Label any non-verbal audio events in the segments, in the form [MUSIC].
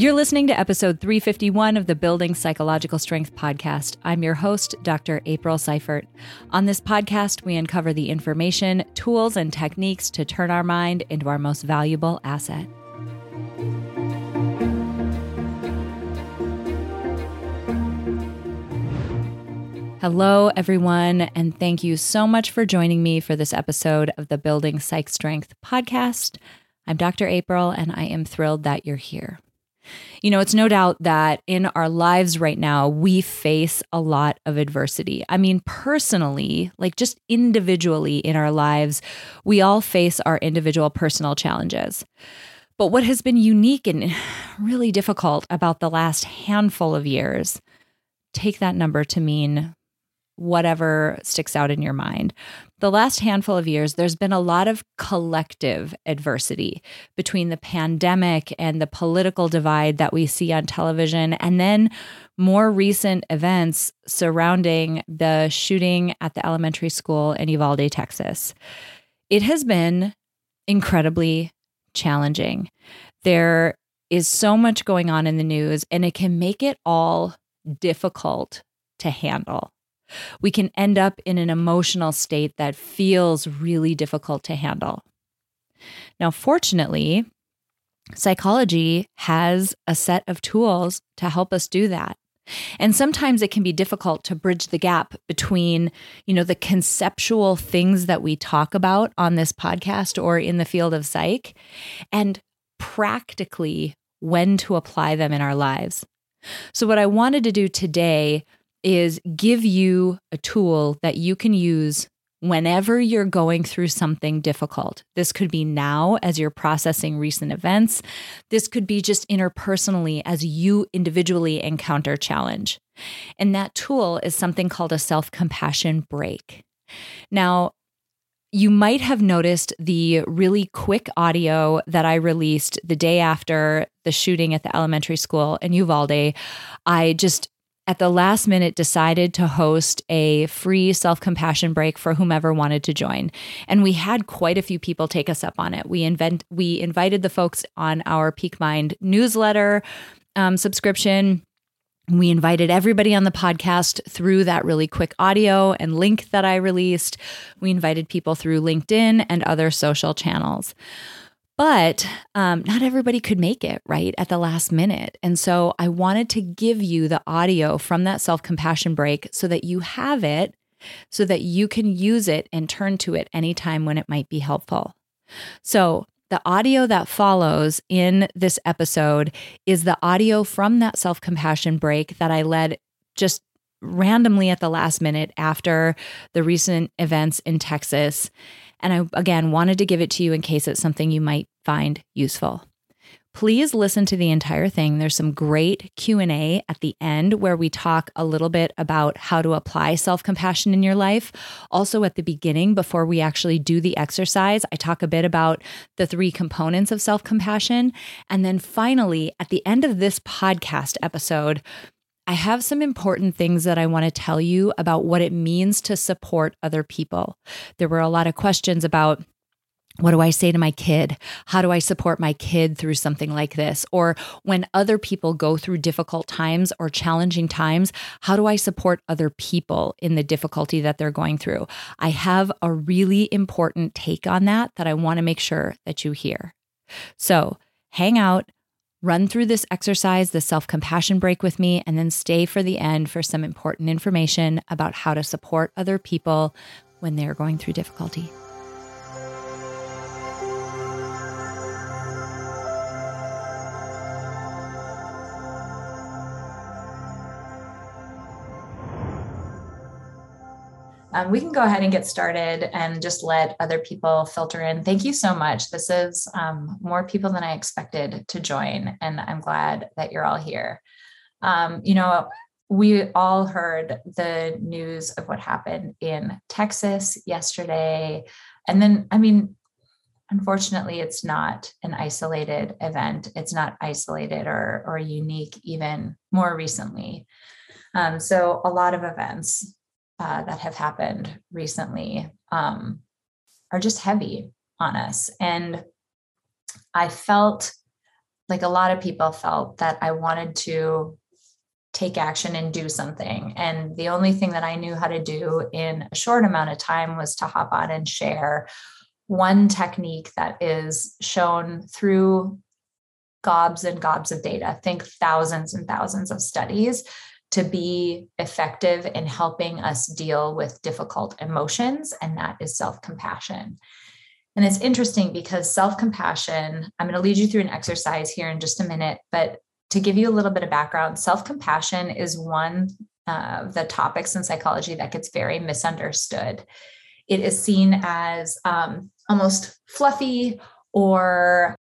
You're listening to episode 351 of the Building Psychological Strength podcast. I'm your host, Dr. April Seifert. On this podcast, we uncover the information, tools, and techniques to turn our mind into our most valuable asset. Hello, everyone, and thank you so much for joining me for this episode of the Building Psych Strength podcast. I'm Dr. April, and I am thrilled that you're here. You know, it's no doubt that in our lives right now, we face a lot of adversity. I mean, personally, like just individually in our lives, we all face our individual personal challenges. But what has been unique and really difficult about the last handful of years, take that number to mean whatever sticks out in your mind. The last handful of years, there's been a lot of collective adversity between the pandemic and the political divide that we see on television, and then more recent events surrounding the shooting at the elementary school in Uvalde, Texas. It has been incredibly challenging. There is so much going on in the news, and it can make it all difficult to handle we can end up in an emotional state that feels really difficult to handle. Now, fortunately, psychology has a set of tools to help us do that. And sometimes it can be difficult to bridge the gap between, you know, the conceptual things that we talk about on this podcast or in the field of psych and practically when to apply them in our lives. So what I wanted to do today is give you a tool that you can use whenever you're going through something difficult. This could be now as you're processing recent events. This could be just interpersonally as you individually encounter challenge. And that tool is something called a self compassion break. Now, you might have noticed the really quick audio that I released the day after the shooting at the elementary school in Uvalde. I just at the last minute decided to host a free self compassion break for whomever wanted to join. And we had quite a few people take us up on it. We invent we invited the folks on our Peak Mind newsletter um, subscription. We invited everybody on the podcast through that really quick audio and link that I released. We invited people through LinkedIn and other social channels. But um, not everybody could make it right at the last minute. And so I wanted to give you the audio from that self compassion break so that you have it, so that you can use it and turn to it anytime when it might be helpful. So the audio that follows in this episode is the audio from that self compassion break that I led just randomly at the last minute after the recent events in Texas. And I, again, wanted to give it to you in case it's something you might find useful. Please listen to the entire thing. There's some great Q&A at the end where we talk a little bit about how to apply self-compassion in your life. Also at the beginning before we actually do the exercise, I talk a bit about the three components of self-compassion, and then finally at the end of this podcast episode, I have some important things that I want to tell you about what it means to support other people. There were a lot of questions about what do I say to my kid? How do I support my kid through something like this? Or when other people go through difficult times or challenging times, how do I support other people in the difficulty that they're going through? I have a really important take on that that I want to make sure that you hear. So hang out, Run through this exercise, the self compassion break with me, and then stay for the end for some important information about how to support other people when they're going through difficulty. Um, we can go ahead and get started and just let other people filter in. Thank you so much. This is um, more people than I expected to join, and I'm glad that you're all here. Um, you know, we all heard the news of what happened in Texas yesterday. And then, I mean, unfortunately, it's not an isolated event, it's not isolated or, or unique, even more recently. Um, so, a lot of events uh, that have happened recently um, are just heavy on us. And I felt like a lot of people felt that I wanted to take action and do something. And the only thing that I knew how to do in a short amount of time was to hop on and share one technique that is shown through gobs and gobs of data, think thousands and thousands of studies to be effective in helping us deal with difficult emotions, and that is self compassion. And it's interesting because self compassion, I'm going to lead you through an exercise here in just a minute, but to give you a little bit of background, self compassion is one of the topics in psychology that gets very misunderstood. It is seen as um, almost fluffy or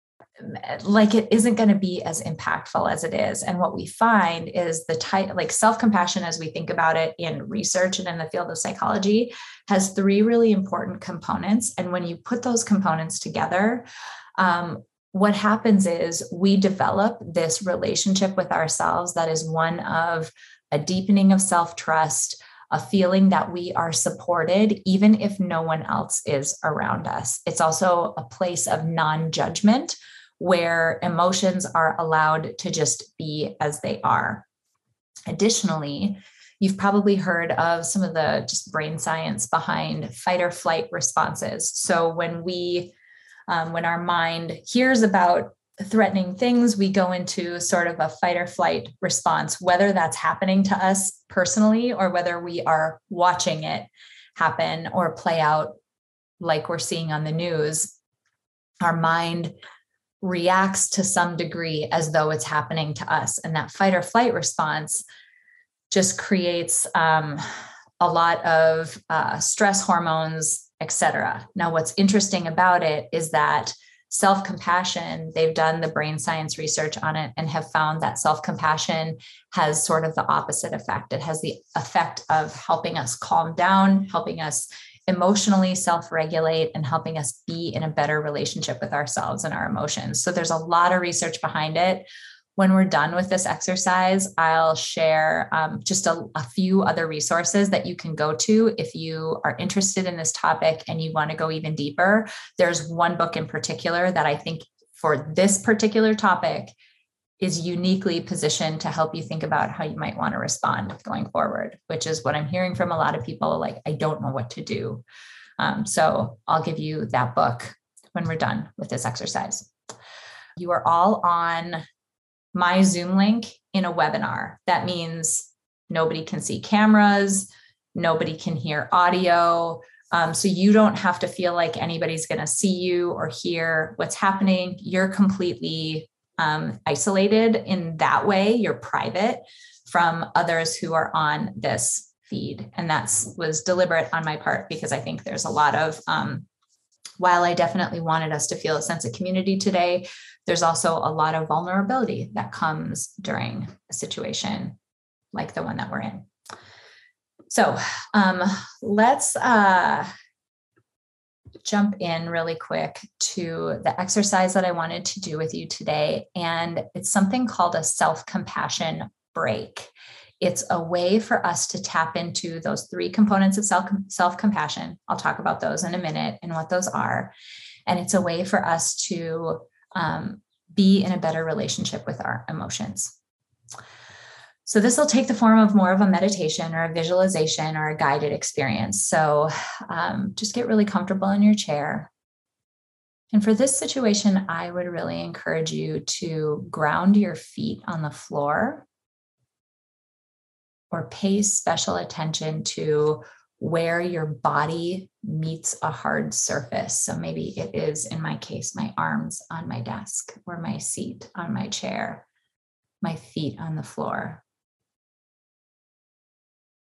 like it isn't going to be as impactful as it is. And what we find is the type like self-compassion as we think about it in research and in the field of psychology has three really important components. And when you put those components together um, what happens is we develop this relationship with ourselves that is one of a deepening of self-trust a feeling that we are supported even if no one else is around us. It's also a place of non-judgment where emotions are allowed to just be as they are. Additionally, you've probably heard of some of the just brain science behind fight or flight responses. So when we, um, when our mind hears about threatening things, we go into sort of a fight or flight response, whether that's happening to us personally or whether we are watching it happen or play out like we're seeing on the news. Our mind reacts to some degree as though it's happening to us. And that fight or flight response just creates um, a lot of uh, stress hormones, etc. Now, what's interesting about it is that self compassion, they've done the brain science research on it and have found that self compassion has sort of the opposite effect. It has the effect of helping us calm down, helping us emotionally self regulate and helping us be in a better relationship with ourselves and our emotions. So there's a lot of research behind it. When we're done with this exercise, I'll share um, just a, a few other resources that you can go to if you are interested in this topic and you want to go even deeper. There's one book in particular that I think for this particular topic is uniquely positioned to help you think about how you might want to respond going forward, which is what I'm hearing from a lot of people like, I don't know what to do. Um, so I'll give you that book when we're done with this exercise. You are all on my Zoom link in a webinar. That means nobody can see cameras, nobody can hear audio. Um, so you don't have to feel like anybody's going to see you or hear what's happening. You're completely um, isolated in that way. You're private from others who are on this feed, and that's was deliberate on my part because I think there's a lot of. Um, while I definitely wanted us to feel a sense of community today, there's also a lot of vulnerability that comes during a situation like the one that we're in. So um, let's uh, jump in really quick to the exercise that I wanted to do with you today. And it's something called a self compassion break. It's a way for us to tap into those three components of self compassion. I'll talk about those in a minute and what those are. And it's a way for us to um, be in a better relationship with our emotions. So this will take the form of more of a meditation or a visualization or a guided experience. So um, just get really comfortable in your chair. And for this situation, I would really encourage you to ground your feet on the floor or pay special attention to where your body meets a hard surface. So maybe it is, in my case, my arms on my desk or my seat on my chair, my feet on the floor.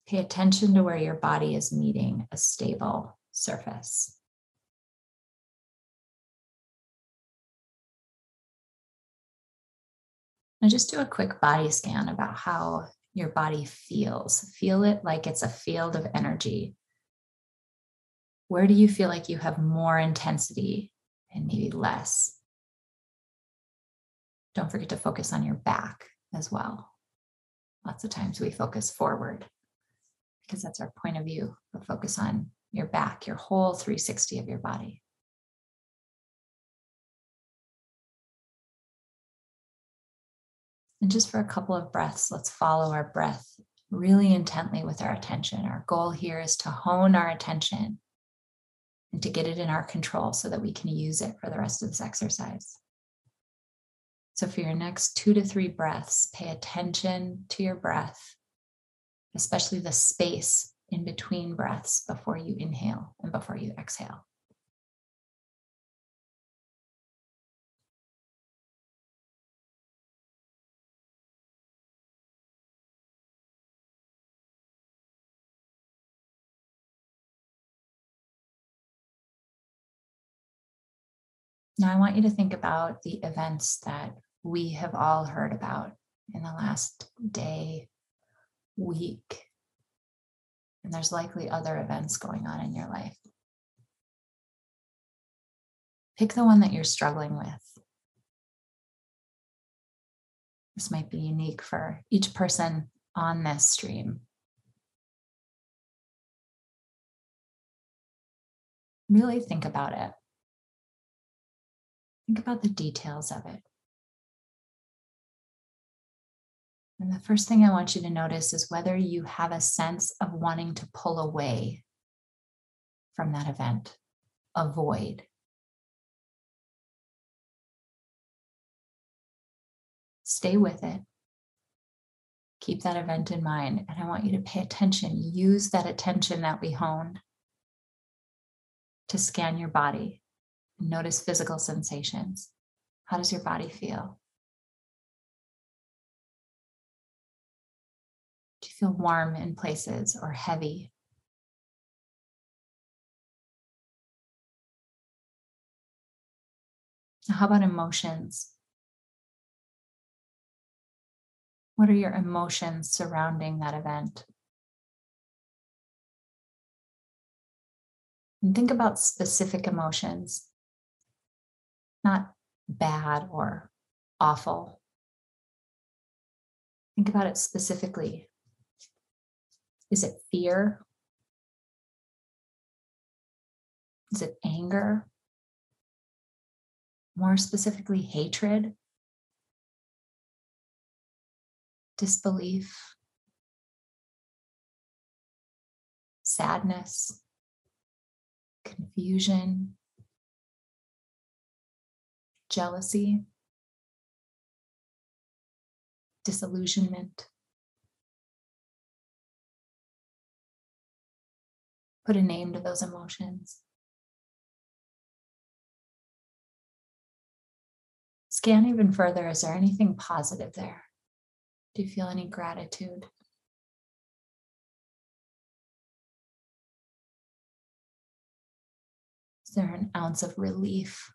Pay attention to where your body is meeting a stable surface. And just do a quick body scan about how your body feels. Feel it like it's a field of energy. Where do you feel like you have more intensity and maybe less? Don't forget to focus on your back as well. Lots of times we focus forward because that's our point of view. But focus on your back, your whole 360 of your body. And just for a couple of breaths, let's follow our breath really intently with our attention. Our goal here is to hone our attention and to get it in our control so that we can use it for the rest of this exercise. So, for your next two to three breaths, pay attention to your breath, especially the space in between breaths before you inhale and before you exhale. Now, I want you to think about the events that we have all heard about in the last day, week, and there's likely other events going on in your life. Pick the one that you're struggling with. This might be unique for each person on this stream. Really think about it. Think about the details of it. And the first thing I want you to notice is whether you have a sense of wanting to pull away from that event, avoid. Stay with it. Keep that event in mind. And I want you to pay attention. Use that attention that we honed to scan your body Notice physical sensations. How does your body feel? Feel warm in places or heavy? How about emotions? What are your emotions surrounding that event? And think about specific emotions not bad or awful. Think about it specifically. Is it fear? Is it anger? More specifically, hatred? Disbelief? Sadness? Confusion? jealousy, disillusionment. Put a name to those emotions. Scan even further. Is there anything positive there? Do you feel any gratitude? Is there an ounce of relief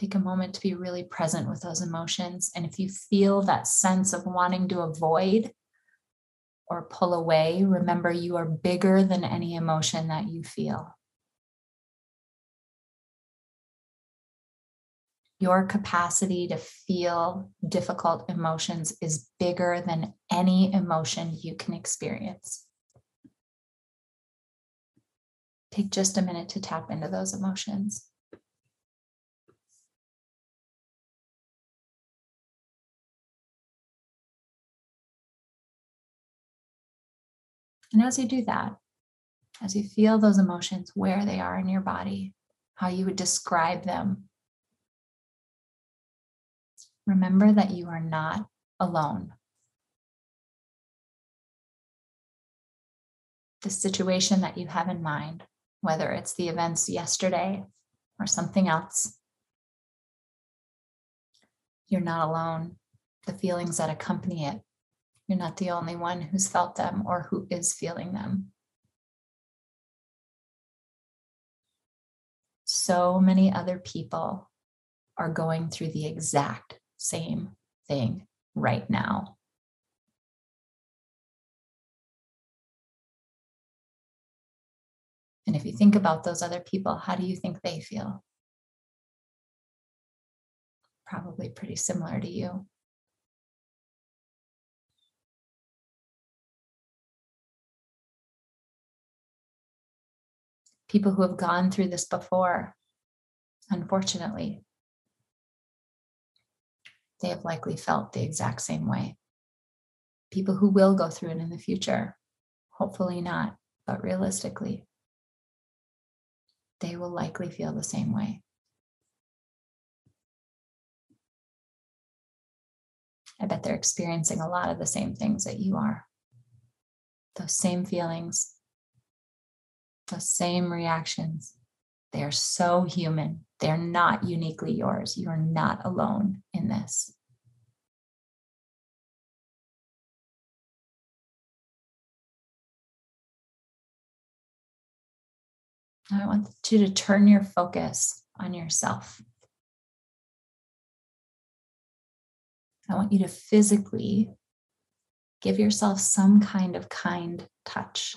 Take a moment to be really present with those emotions. And if you feel that sense of wanting to avoid or pull away, remember you are bigger than any emotion that you feel. Your capacity to feel difficult emotions is bigger than any emotion you can experience. Take just a minute to tap into those emotions. And as you do that, as you feel those emotions, where they are in your body, how you would describe them, remember that you are not alone. The situation that you have in mind, whether it's the events yesterday or something else, you're not alone. The feelings that accompany it you're not the only one who's felt them or who is feeling them. So many other people are going through the exact same thing right now. And if you think about those other people, how do you think they feel? Probably pretty similar to you. People who have gone through this before, unfortunately, they have likely felt the exact same way. People who will go through it in the future, hopefully not, but realistically, they will likely feel the same way. I bet they're experiencing a lot of the same things that you are. Those same feelings, those same reactions. They are so human. They're not uniquely yours. You are not alone in this. I want you to turn your focus on yourself. I want you to physically give yourself some kind of kind touch.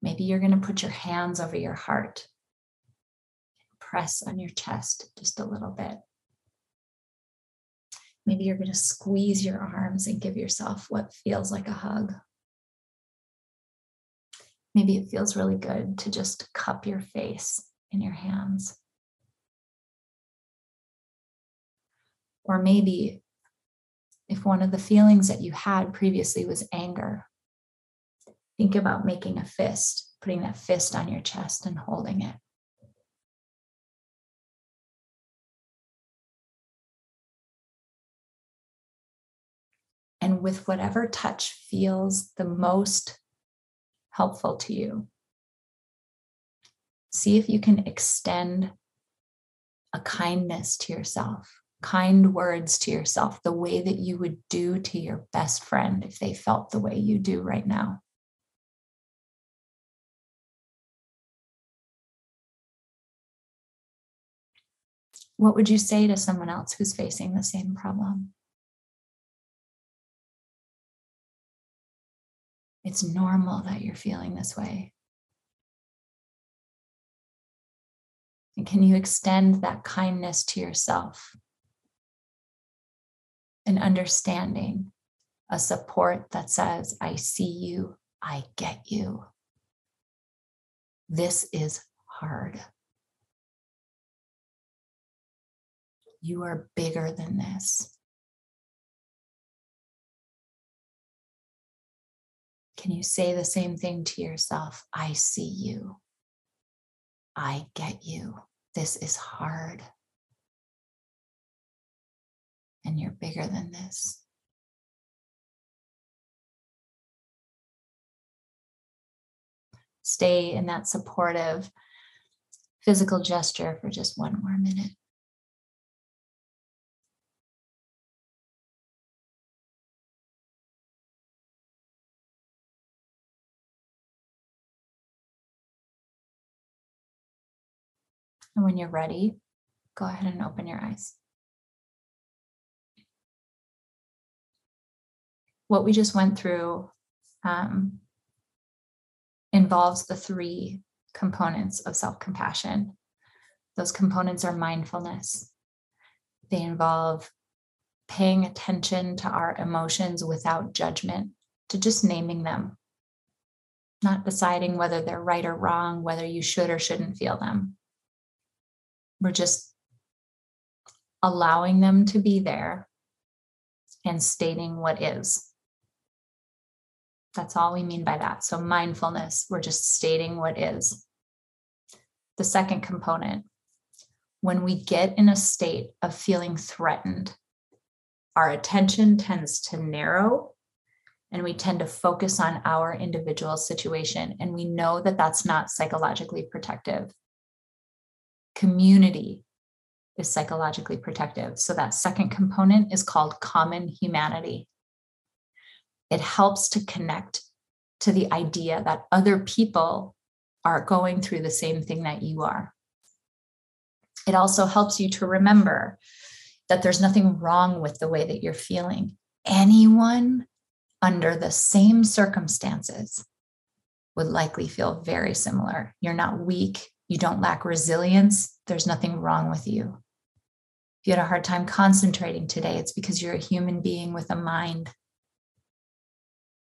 Maybe you're going to put your hands over your heart, press on your chest just a little bit. Maybe you're going to squeeze your arms and give yourself what feels like a hug. Maybe it feels really good to just cup your face in your hands. Or maybe if one of the feelings that you had previously was anger, think about making a fist, putting that fist on your chest and holding it. And with whatever touch feels the most helpful to you, see if you can extend a kindness to yourself kind words to yourself the way that you would do to your best friend if they felt the way you do right now. What would you say to someone else who's facing the same problem? It's normal that you're feeling this way. And can you extend that kindness to yourself? an understanding, a support that says, I see you, I get you. This is hard. You are bigger than this. Can you say the same thing to yourself? I see you. I get you. This is hard and you're bigger than this. Stay in that supportive physical gesture for just one more minute. And when you're ready, go ahead and open your eyes. what we just went through um, involves the three components of self compassion. Those components are mindfulness, they involve paying attention to our emotions without judgment, to just naming them, not deciding whether they're right or wrong, whether you should or shouldn't feel them. We're just allowing them to be there and stating what is. That's all we mean by that. So, mindfulness, we're just stating what is. The second component, when we get in a state of feeling threatened, our attention tends to narrow and we tend to focus on our individual situation. And we know that that's not psychologically protective. Community is psychologically protective. So, that second component is called common humanity it helps to connect to the idea that other people are going through the same thing that you are. It also helps you to remember that there's nothing wrong with the way that you're feeling. Anyone under the same circumstances would likely feel very similar. You're not weak, you don't lack resilience, there's nothing wrong with you. If you had a hard time concentrating today, it's because you're a human being with a mind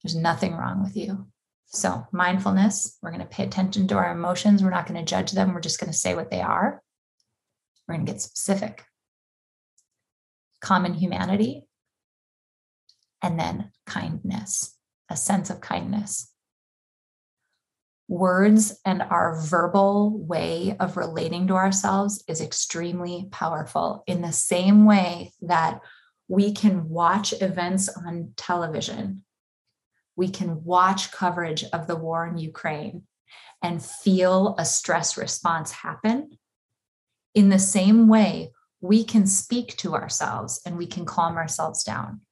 there's nothing wrong with you. So, mindfulness, we're going to pay attention to our emotions. We're not going to judge them. We're just going to say what they are. We're going to get specific. Common humanity. And then kindness, a sense of kindness. Words and our verbal way of relating to ourselves is extremely powerful in the same way that we can watch events on television we can watch coverage of the war in Ukraine and feel a stress response happen. In the same way, we can speak to ourselves and we can calm ourselves down.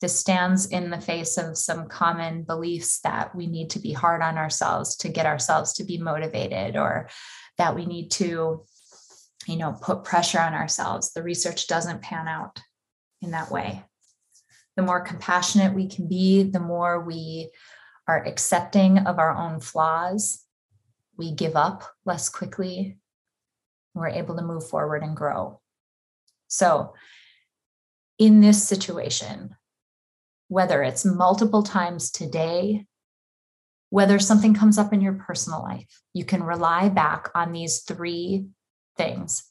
This stands in the face of some common beliefs that we need to be hard on ourselves to get ourselves to be motivated or that we need to you know put pressure on ourselves. The research doesn't pan out in that way. The more compassionate we can be, the more we are accepting of our own flaws, we give up less quickly, we're able to move forward and grow. So, in this situation, whether it's multiple times today, whether something comes up in your personal life, you can rely back on these three things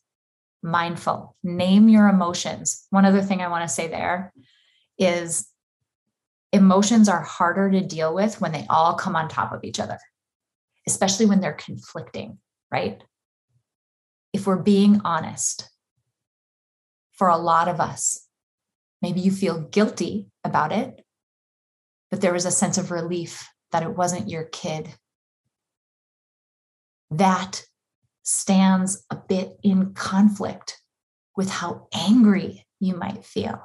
mindful, name your emotions. One other thing I want to say there is emotions are harder to deal with when they all come on top of each other, especially when they're conflicting, right? If we're being honest, for a lot of us, maybe you feel guilty about it, but there was a sense of relief that it wasn't your kid. That stands a bit in conflict with how angry you might feel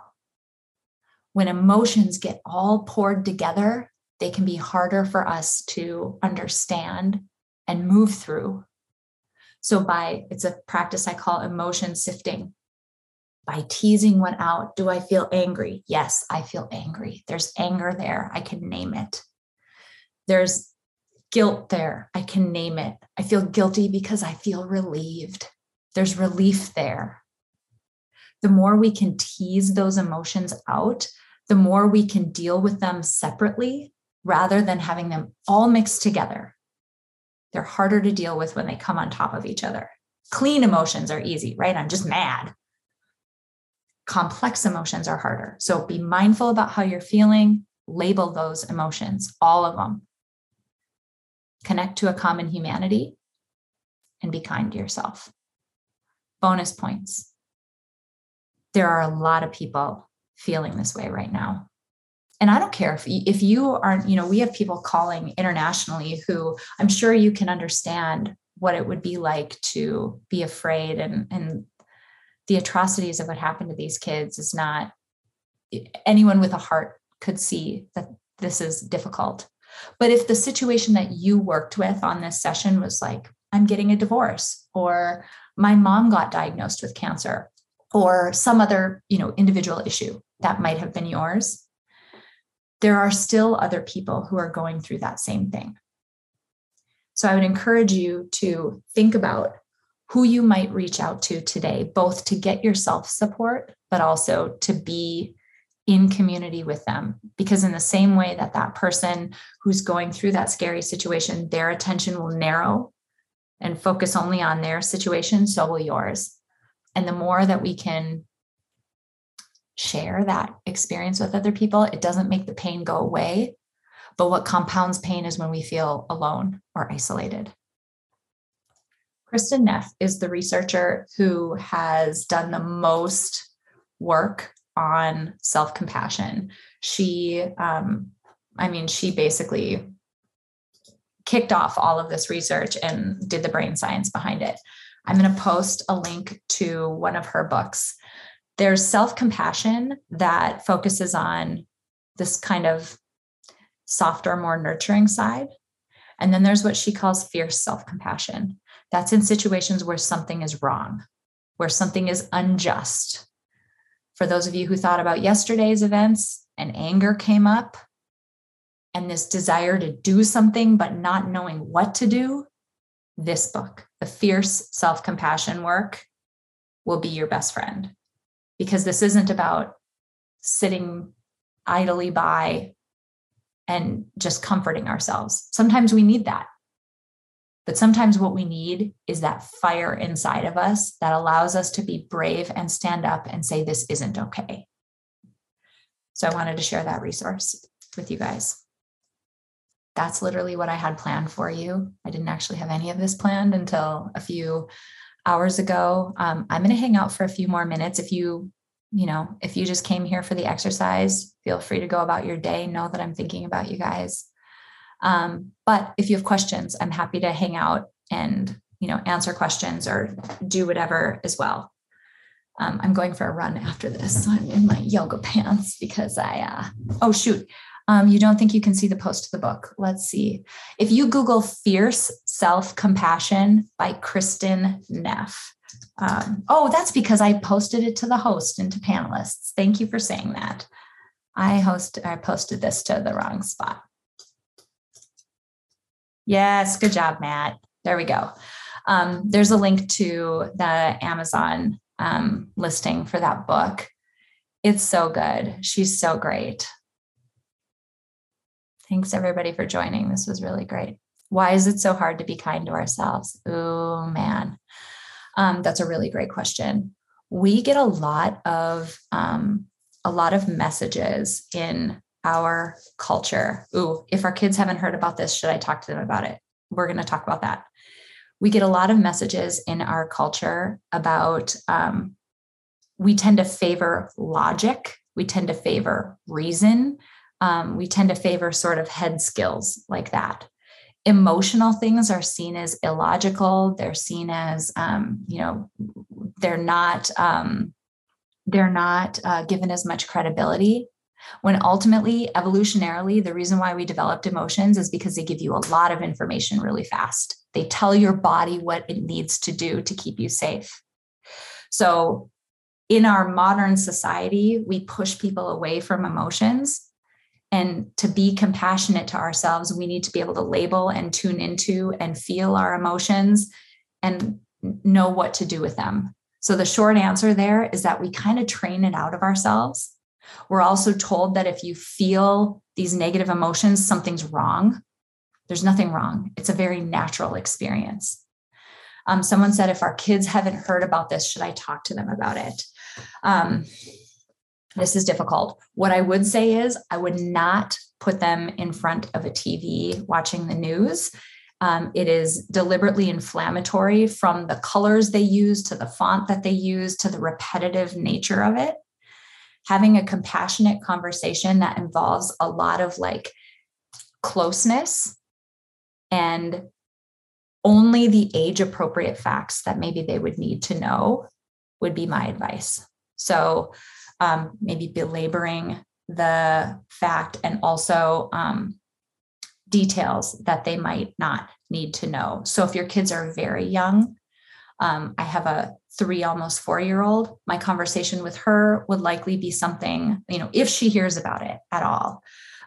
when emotions get all poured together, they can be harder for us to understand and move through. So, by it's a practice I call emotion sifting. By teasing one out, do I feel angry? Yes, I feel angry. There's anger there. I can name it. There's guilt there. I can name it. I feel guilty because I feel relieved. There's relief there. The more we can tease those emotions out, the more we can deal with them separately rather than having them all mixed together. They're harder to deal with when they come on top of each other. Clean emotions are easy, right? I'm just mad. Complex emotions are harder. So be mindful about how you're feeling, label those emotions, all of them. Connect to a common humanity and be kind to yourself. Bonus points. There are a lot of people feeling this way right now and i don't care if if you aren't you know we have people calling internationally who i'm sure you can understand what it would be like to be afraid and and the atrocities of what happened to these kids is not anyone with a heart could see that this is difficult but if the situation that you worked with on this session was like i'm getting a divorce or my mom got diagnosed with cancer or some other you know individual issue that might have been yours, there are still other people who are going through that same thing. So I would encourage you to think about who you might reach out to today, both to get yourself support, but also to be in community with them. Because, in the same way that that person who's going through that scary situation, their attention will narrow and focus only on their situation, so will yours. And the more that we can share that experience with other people, it doesn't make the pain go away. But what compounds pain is when we feel alone or isolated. Kristin Neff is the researcher who has done the most work on self compassion. She, um, I mean, she basically kicked off all of this research and did the brain science behind it. I'm going to post a link to one of her books there's self compassion that focuses on this kind of softer, more nurturing side. And then there's what she calls fierce self compassion. That's in situations where something is wrong, where something is unjust. For those of you who thought about yesterday's events and anger came up, and this desire to do something but not knowing what to do, this book, The Fierce Self Compassion Work, will be your best friend because this isn't about sitting idly by and just comforting ourselves. Sometimes we need that. But sometimes what we need is that fire inside of us that allows us to be brave and stand up and say, This isn't okay. So I wanted to share that resource with you guys. That's literally what I had planned for you. I didn't actually have any of this planned until a few hours ago. Um, I'm going to hang out for a few more minutes. If you, you know, if you just came here for the exercise, feel free to go about your day. Know that I'm thinking about you guys. Um, but if you have questions, I'm happy to hang out and you know answer questions or do whatever as well. Um, I'm going for a run after this. So [LAUGHS] I'm in my yoga pants because I uh, oh shoot. Um, you don't think you can see the post of the book. Let's see. If you Google Fierce Self Compassion by Kristin Neff. Um, oh, that's because I posted it to the host and to panelists. Thank you for saying that. I host I posted this to the wrong spot. Yes, good job, Matt. There we go. Um, there's a link to the Amazon um, listing for that book. It's so good. She's so great. Thanks everybody for joining. This was really great. Why is it so hard to be kind to ourselves? Oh man, um, that's a really great question. We get a lot of um, a lot of messages in our culture. Ooh, if our kids haven't heard about this, should I talk to them about it? We're going to talk about that. We get a lot of messages in our culture about um, we tend to favor logic, we tend to favor reason, um, we tend to favor sort of head skills like that. Emotional things are seen as illogical. They're seen as, um, you know, they're not um, they're not uh, given as much credibility when ultimately, evolutionarily, the reason why we developed emotions is because they give you a lot of information really fast. They tell your body what it needs to do to keep you safe. So, in our modern society, we push people away from emotions. And to be compassionate to ourselves, we need to be able to label and tune into and feel our emotions and know what to do with them. So, the short answer there is that we kind of train it out of ourselves we're also told that if you feel these negative emotions, something's wrong. There's nothing wrong. It's a very natural experience. Um, someone said, if our kids haven't heard about this, should I talk to them about it? Um, this is difficult. What I would say is, I would not put them in front of a TV watching the news. Um, it is deliberately inflammatory from the colors they use to the font that they use to the repetitive nature of it having a compassionate conversation that involves a lot of like closeness and only the age appropriate facts that maybe they would need to know would be my advice. So um, maybe belaboring the fact and also um, details that they might not need to know. So if your kids are very young, um, I have a three, almost four year old. My conversation with her would likely be something, you know, if she hears about it at all,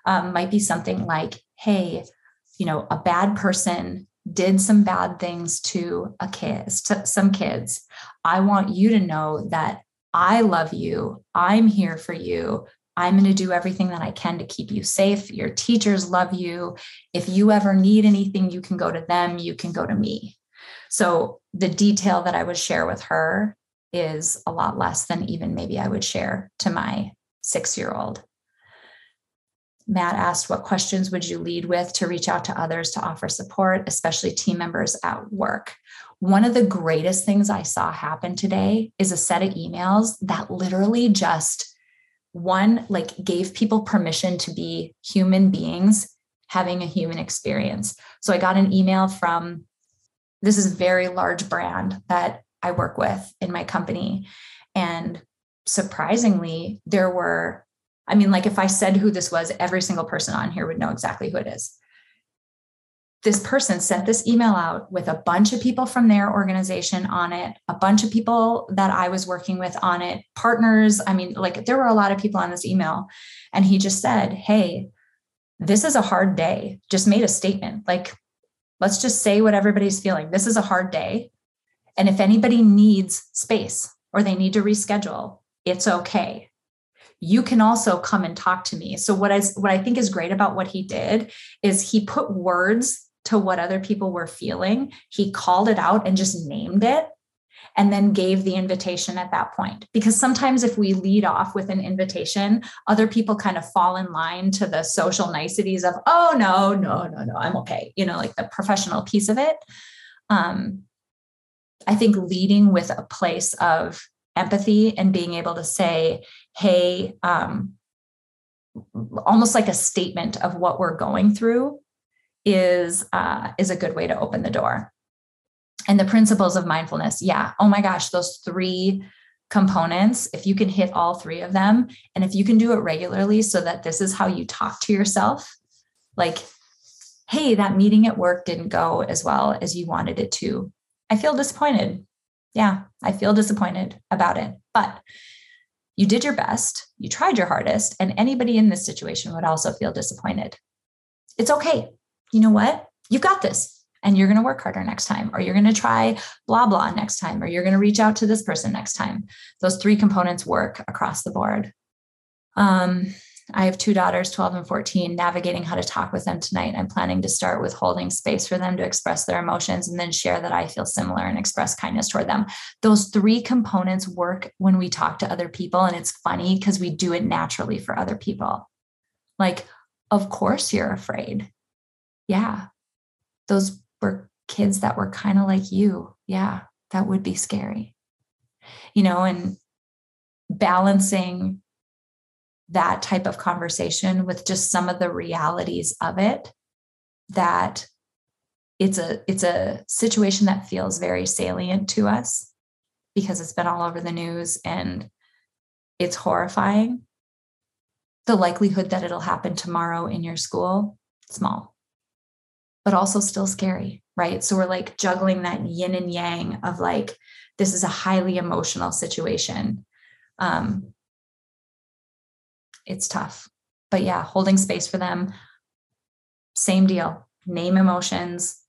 um, might be something like, hey, you know, a bad person did some bad things to a kid, to some kids. I want you to know that I love you. I'm here for you. I'm going to do everything that I can to keep you safe. Your teachers love you. If you ever need anything, you can go to them, you can go to me. So the detail that I would share with her is a lot less than even maybe I would share to my six year old. Matt asked, What questions would you lead with to reach out to others to offer support, especially team members at work? One of the greatest things I saw happen today is a set of emails that literally just one, like gave people permission to be human beings having a human experience. So I got an email from this is a very large brand that I work with in my company. And surprisingly, there were, I mean, like if I said who this was, every single person on here would know exactly who it is. This person sent this email out with a bunch of people from their organization on it, a bunch of people that I was working with on it, partners. I mean, like there were a lot of people on this email. And he just said, Hey, this is a hard day. Just made a statement like, Let's just say what everybody's feeling. This is a hard day. And if anybody needs space or they need to reschedule, it's okay. you can also come and talk to me. So what I what I think is great about what he did is he put words to what other people were feeling. He called it out and just named it and then gave the invitation at that point. Because sometimes if we lead off with an invitation, other people kind of fall in line to the social niceties of, oh, no, no, no, no, I'm okay, you know, like the professional piece of it. Um, I think leading with a place of empathy and being able to say, hey, um, almost like a statement of what we're going through is uh, is a good way to open the door and the principles of mindfulness. Yeah. Oh my gosh those three components if you can hit all three of them and if you can do it regularly so that this is how you talk to yourself like hey that meeting at work didn't go as well as you wanted it to. I feel disappointed. Yeah i feel disappointed about it. But you did your best. You tried your hardest and anybody in this situation would also feel disappointed. It's okay. You know what? You got this and you're going to work harder next time, or you're going to try blah, blah next time, or you're going to reach out to this person next time. Those three components work across the board. Um, I have two daughters, 12 and 14, navigating how to talk with them tonight. I'm planning to start with holding space for them to express their emotions and then share that I feel similar and express kindness toward them. Those three components work when we talk to other people. And it's funny because we do it naturally for other people. Like, of course you're afraid. Yeah. Those were kids that were kind of like you, yeah, that would be scary. You know, and balancing that type of conversation with just some of the realities of it that it's a it's a situation that feels very salient to us because it's been all over the news and it's horrifying. The likelihood that it'll happen tomorrow in your school small but also still scary, right? So we're like juggling that yin and yang of like, this is a highly emotional situation. Um, it's tough. But yeah, holding space for them, same deal. Name emotions,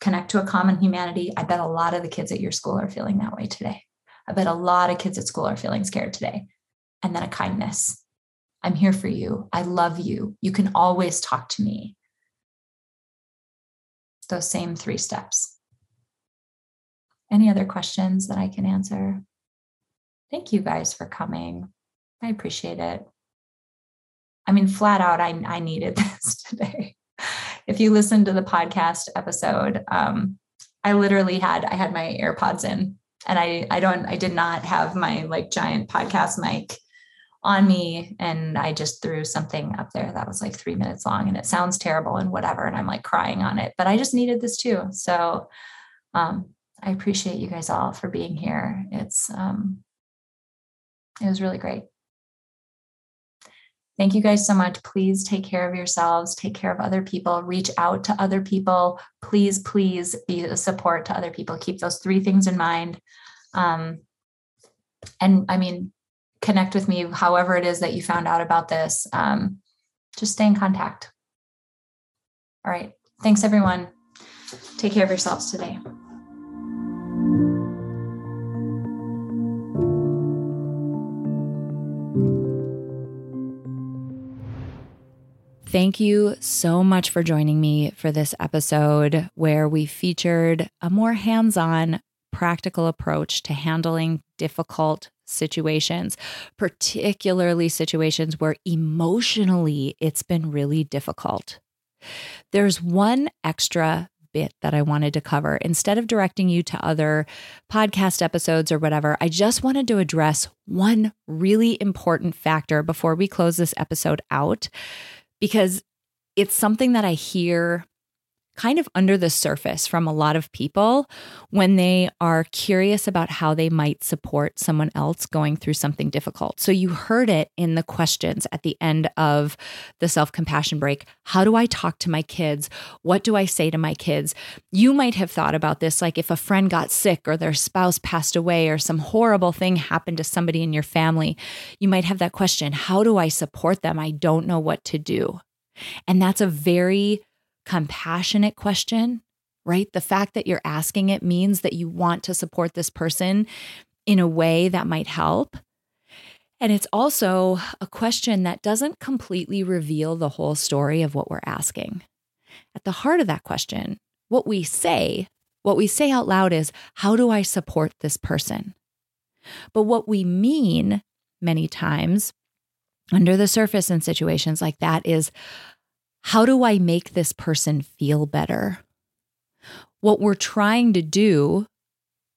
connect to a common humanity. I bet a lot of the kids at your school are feeling that way today. I bet a lot of kids at school are feeling scared today. And then a kindness. I'm here for you. I love you. You can always talk to me those same three steps. Any other questions that I can answer? Thank you guys for coming. I appreciate it. I mean, flat out, I, I needed [LAUGHS] this today. If you listen to the podcast episode, um, I literally had I had my AirPods in, and I I don't I did not have my like giant podcast mic on me and I just threw something up there that was like three minutes long and it sounds terrible and whatever. And I'm like crying on it, but I just needed this too. So um, I appreciate you guys all for being here. It's um, it was really great. Thank you guys so much. Please take care of yourselves, take care of other people, reach out to other people. Please, please be a support to other people. Keep those three things in mind. Um, and I mean, connect with me, however it is that you found out about this. Um, just stay in contact. All right. Thanks, everyone. Take care of yourselves today. Thank you so much for joining me for this episode where we featured a more hands on, practical approach to handling difficult situations, particularly situations where emotionally it's been really difficult. There's one extra bit that I wanted to cover. Instead of directing you to other podcast episodes or whatever, I just wanted to address one really important factor before we close this episode out because it's something that I hear kind of under the surface from a lot of people when they are curious about how they might support someone else going through something difficult. So you heard it in the questions at the end of the self compassion break. How do I talk to my kids? What do I say to my kids? You might have thought about this like if a friend got sick or their spouse passed away or some horrible thing happened to somebody in your family. You might have that question How do I support them? I don't know what to do. And that's a very compassionate question, right? The fact that you're asking it means that you want to support this person in a way that might help. And it's also a question that doesn't completely reveal the whole story of what we're asking. At the heart of that question, what we say, what we say out loud is, How do I support this person? But what we mean many times under the surface in situations like that is, How do I make this person feel better? What we're trying to do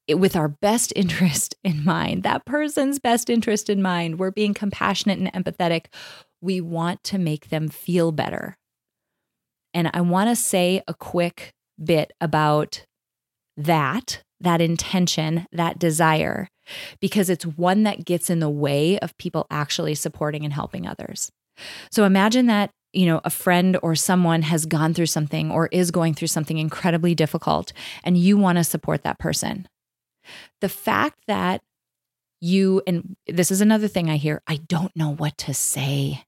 with our best [LAUGHS] interest in mind, that person's best interest in mind, we're being compassionate and empathetic. We want to make them feel better. And I want to say a quick bit about that, that intention, that desire, because it's one that gets in the way of people actually supporting and helping others. So imagine that you know, a friend or someone has gone through something or is going through something incredibly difficult and you want to support that person. The fact that you, and this is another thing I hear I don't know what to say,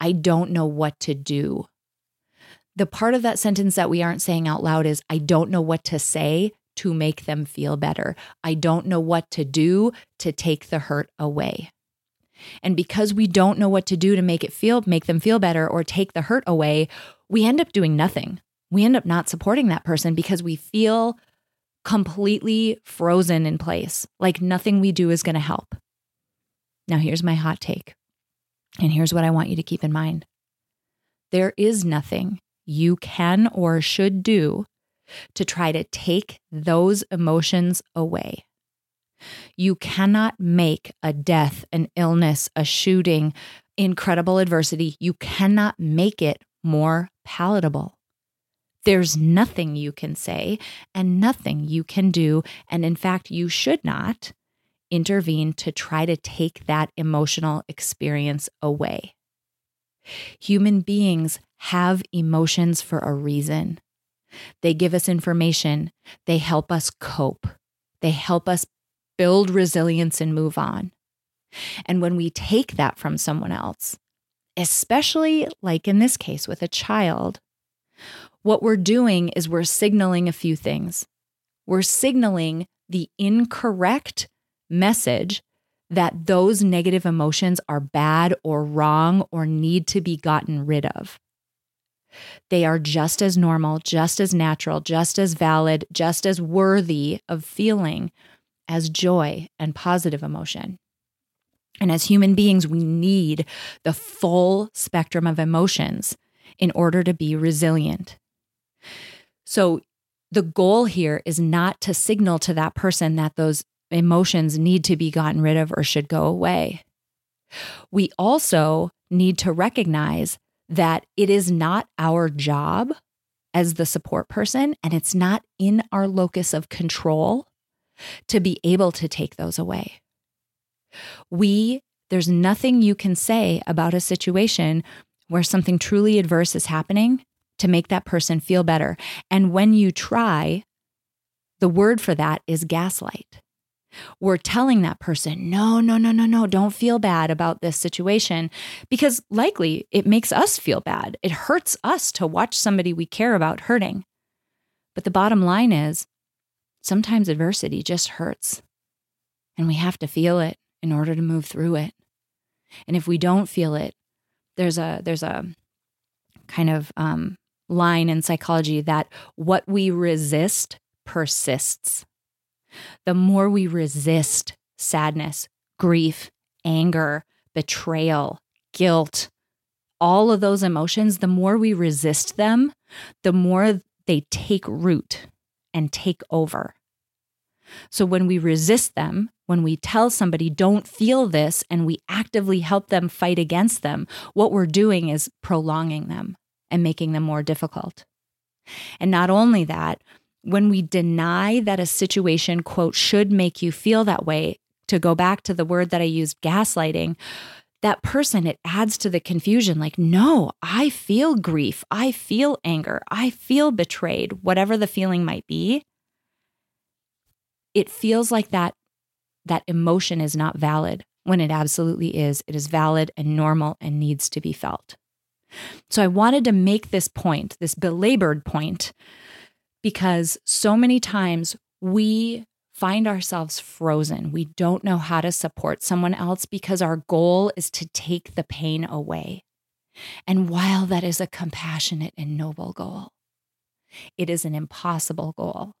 I don't know what to do. The part of that sentence that we aren't saying out loud is I don't know what to say to make them feel better. I don't know what to do to take the hurt away. And because we don't know what to do to make it feel make them feel better or take the hurt away, we end up doing nothing. We end up not supporting that person because we feel completely frozen in place, like nothing we do is going to help. Now, here's my hot take. And here's what I want you to keep in mind there is nothing you can or should do to try to take those emotions away. You cannot make a death, an illness, a shooting, incredible adversity, you cannot make it more palatable. There's nothing you can say and nothing you can do. And in fact, you should not intervene to try to take that emotional experience away. Human beings have emotions for a reason. They give us information, they help us cope, they help us build resilience and move on. And when we take that from someone else, especially like in this case with a child, what we're doing is we're signaling a few things. We're signaling the incorrect message that those negative emotions are bad or wrong or need to be gotten rid of. They are just as normal, just as natural, just as valid, just as worthy of feeling as joy and positive emotion. And as human beings, we need the full spectrum of emotions in order to be resilient. So the goal here is not to signal to that person that those emotions need to be gotten rid of or should go away. We also need to recognize that it is not our job as the support person and it's not in our locus of control to be able to take those away. We, there's nothing you can say about a situation where something truly adverse is happening to make that person feel better. And when you try, the word for that is gaslight. We're telling that person, no, no, no, no, no, don't feel bad about this situation because likely it makes us feel bad. It hurts us to watch somebody we care about hurting. But the bottom line is sometimes adversity just hurts and we have to feel it in order to move through it. And if we don't feel it, there's a there's a kind of um, line in psychology that what we resist persists. The more we resist sadness, grief, anger, betrayal, guilt, all of those emotions, the more we resist them, the more they take root and take over. So when we resist them, when we tell somebody, don't feel this, and we actively help them fight against them, what we're doing is prolonging them and making them more difficult. And not only that, when we deny that a situation, quote, should make you feel that way, to go back to the word that I used, gaslighting, that person, it adds to the confusion like, no, I feel grief. I feel anger. I feel betrayed, whatever the feeling might be. It feels like that, that emotion is not valid when it absolutely is. It is valid and normal and needs to be felt. So I wanted to make this point, this belabored point, because so many times we find ourselves frozen. We don't know how to support someone else because our goal is to take the pain away. And while that is a compassionate and noble goal, it is an impossible goal.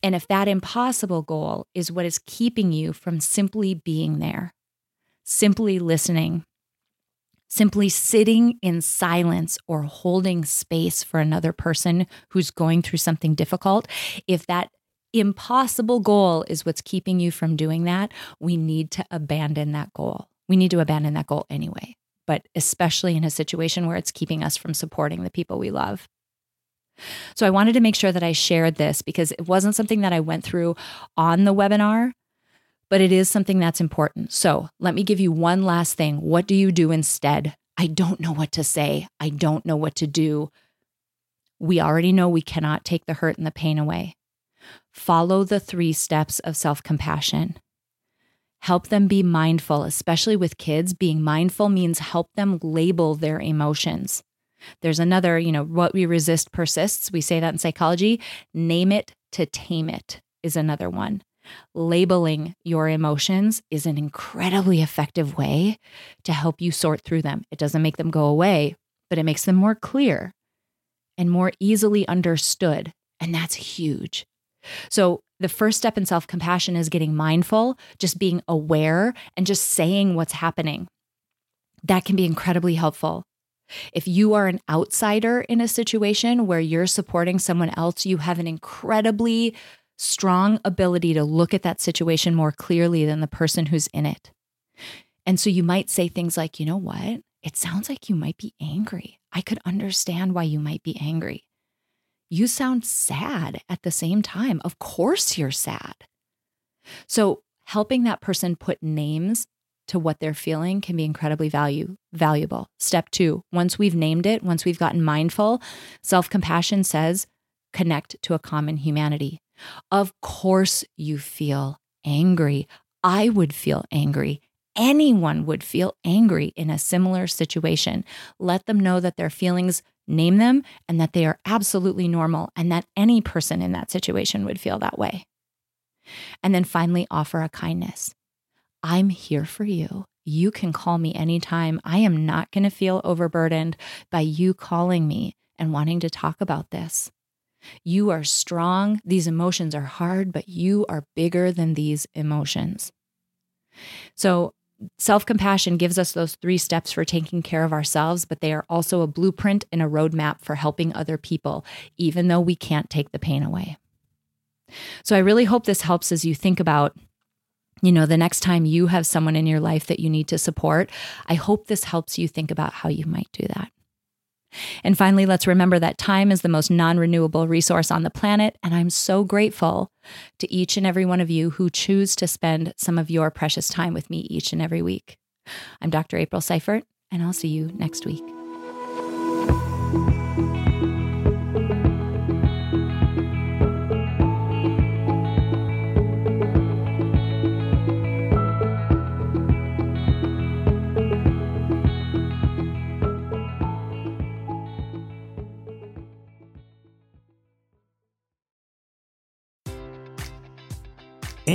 And if that impossible goal is what is keeping you from simply being there, simply listening, simply sitting in silence or holding space for another person who's going through something difficult, if that impossible goal is what's keeping you from doing that, we need to abandon that goal. We need to abandon that goal anyway, but especially in a situation where it's keeping us from supporting the people we love. So I wanted to make sure that I shared this because it wasn't something that I went through on the webinar, but it is something that's important. So let me give you one last thing. What do you do instead? I don't know what to say. I don't know what to do. We already know we cannot take the hurt and the pain away. Follow the three steps of self compassion. Help them be mindful, especially with kids. Being mindful means help them label their emotions. There's another, you know, what we resist persists. We say that in psychology. Name it to tame it is another one. Labeling your emotions is an incredibly effective way to help you sort through them. It doesn't make them go away, but it makes them more clear and more easily understood. And that's huge. So, the first step in self compassion is getting mindful, just being aware and just saying what's happening. That can be incredibly helpful. If you are an outsider in a situation where you're supporting someone else, you have an incredibly strong ability to look at that situation more clearly than the person who's in it. And so you might say things like, you know what? It sounds like you might be angry. I could understand why you might be angry. You sound sad at the same time. Of course, you're sad. So, helping that person put names to what they're feeling can be incredibly value valuable. Step 2, once we've named it, once we've gotten mindful, self-compassion says connect to a common humanity. Of course you feel angry. I would feel angry. Anyone would feel angry in a similar situation. Let them know that their feelings name them and that they are absolutely normal and that any person in that situation would feel that way. And then finally, offer a kindness. I'm here for you. You can call me anytime. I am not going to feel overburdened by you calling me and wanting to talk about this. You are strong. These emotions are hard, but you are bigger than these emotions. So, self compassion gives us those three steps for taking care of ourselves, but they are also a blueprint and a roadmap for helping other people, even though we can't take the pain away. So, I really hope this helps as you think about you know, the next time you have someone in your life that you need to support, I hope this helps you think about how you might do that. And finally, let's remember that time is the most non renewable resource on the planet. And I'm so grateful to each and every one of you who choose to spend some of your precious time with me each and every week. I'm Dr. April Seifert, and I'll see you next week.